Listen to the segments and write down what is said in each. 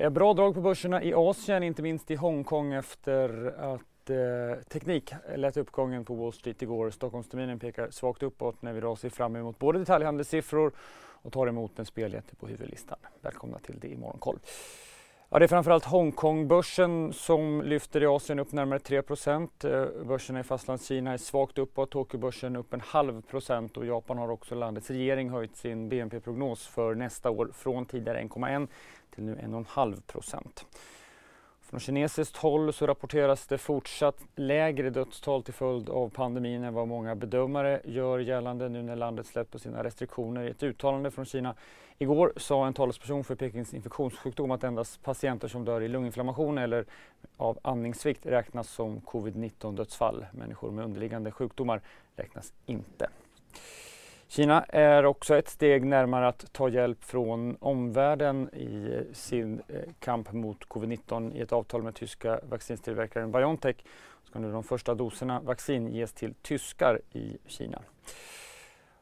Det är bra drag på börserna i Asien, inte minst i Hongkong efter att eh, teknik lät uppgången på Wall Street igår. Stockholmsterminen pekar svagt uppåt när vi idag ser fram emot både detaljhandelssiffror och tar emot en speljätte på huvudlistan. Välkomna till det i Morgonkoll. Ja, det är framförallt Hongkongbörsen som lyfter i Asien upp närmare 3 eh, Börsen i Fastlandskina är svagt uppåt, Tokyobörsen upp en halv procent och Japan har också landets regering höjt sin BNP-prognos för nästa år från tidigare 1,1 till nu 1,5 procent. Från kinesiskt håll så rapporteras det fortsatt lägre dödstal till följd av pandemin än vad många bedömare gör gällande nu när landet släppt på sina restriktioner. I ett uttalande från Kina igår sa en talesperson för Pekings infektionssjukdom att endast patienter som dör i lunginflammation eller av andningssvikt räknas som covid-19 dödsfall. Människor med underliggande sjukdomar räknas inte. Kina är också ett steg närmare att ta hjälp från omvärlden i sin eh, kamp mot covid-19 i ett avtal med tyska vaccinstillverkaren Biontech ska nu de första doserna vaccin ges till tyskar i Kina.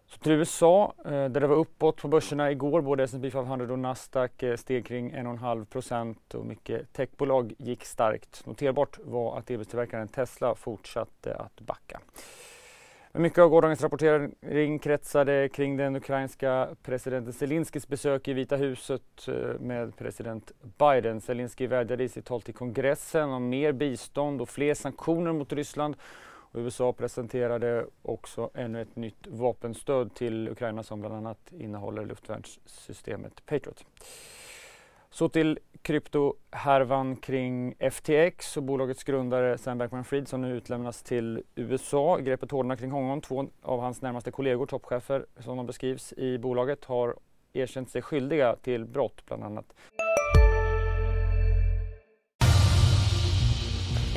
Så till USA, eh, där det var uppåt på börserna igår, både S&P 500 och Nasdaq eh, steg kring 1,5 procent och mycket techbolag gick starkt. Noterbart var att elbilstillverkaren Tesla fortsatte att backa. Mycket av gårdagens rapportering kretsade kring den ukrainska presidenten Zelenskyjs besök i Vita huset eh, med president Biden. Zelenskyj vädjade i sitt tal till kongressen om mer bistånd och fler sanktioner mot Ryssland. Och USA presenterade också ännu ett nytt vapenstöd till Ukraina som bland annat innehåller luftvärnssystemet Patriot. Så till kryptohärvan kring FTX och bolagets grundare Sam Bankman-Fried som nu utlämnas till USA. Greppet hårdnar kring honom. Två av hans närmaste kollegor, toppchefer som de beskrivs i bolaget, har erkänt sig skyldiga till brott bland annat.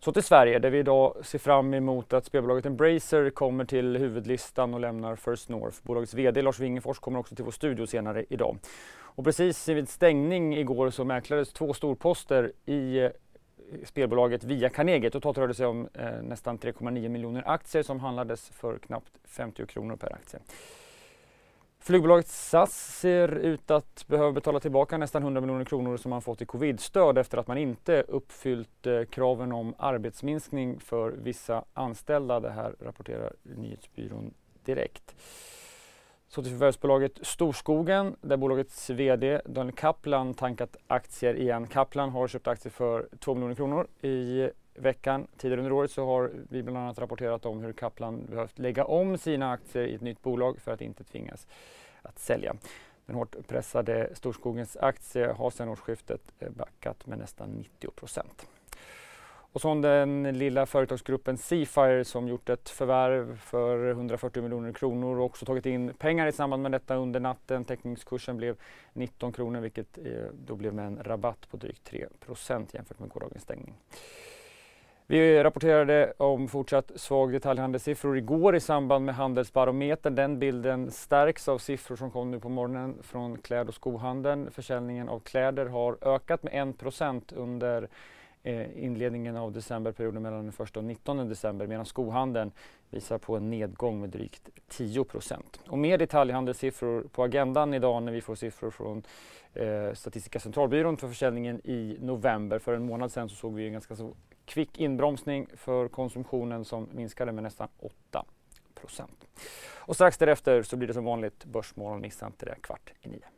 Så till Sverige där vi idag ser fram emot att spelbolaget Embracer kommer till huvudlistan och lämnar First North. Bolagets VD Lars Wingefors kommer också till vår studio senare idag. Och precis vid stängning igår så mäklades två storposter i eh, spelbolaget via Carnegie. Totalt rörde det sig om eh, nästan 3,9 miljoner aktier som handlades för knappt 50 kronor per aktie. Flygbolaget SAS ser ut att behöva betala tillbaka nästan 100 miljoner kronor som man fått i covid-stöd efter att man inte uppfyllt eh, kraven om arbetsminskning för vissa anställda. Det här rapporterar nyhetsbyrån Direkt. Så till förvärvsbolaget Storskogen där bolagets VD Daniel Kaplan tankat aktier igen. Kaplan har köpt aktier för 2 miljoner kronor i veckan. Tidigare under året så har vi bland annat rapporterat om hur Kaplan behövt lägga om sina aktier i ett nytt bolag för att inte tvingas att sälja. Den hårt pressade Storskogens aktie har sedan årsskiftet backat med nästan 90 procent. Och så den lilla företagsgruppen Seafire som gjort ett förvärv för 140 miljoner kronor och också tagit in pengar i samband med detta under natten. Teckningskursen blev 19 kronor vilket eh, då blev med en rabatt på drygt 3 procent jämfört med gårdagens stängning. Vi rapporterade om fortsatt svag detaljhandelssiffror igår i samband med Handelsbarometern. Den bilden stärks av siffror som kom nu på morgonen från kläd och skohandeln. Försäljningen av kläder har ökat med 1% under eh, inledningen av decemberperioden mellan den 1 och 19 december medan skohandeln visar på en nedgång med drygt 10 Och mer detaljhandelssiffror på agendan idag när vi får siffror från eh, Statistiska centralbyrån för försäljningen i november. För en månad sedan så såg vi en ganska så kvick inbromsning för konsumtionen som minskade med nästan 8 Och strax därefter så blir det som vanligt Börsmorgon. Missa inte det kvart i nio.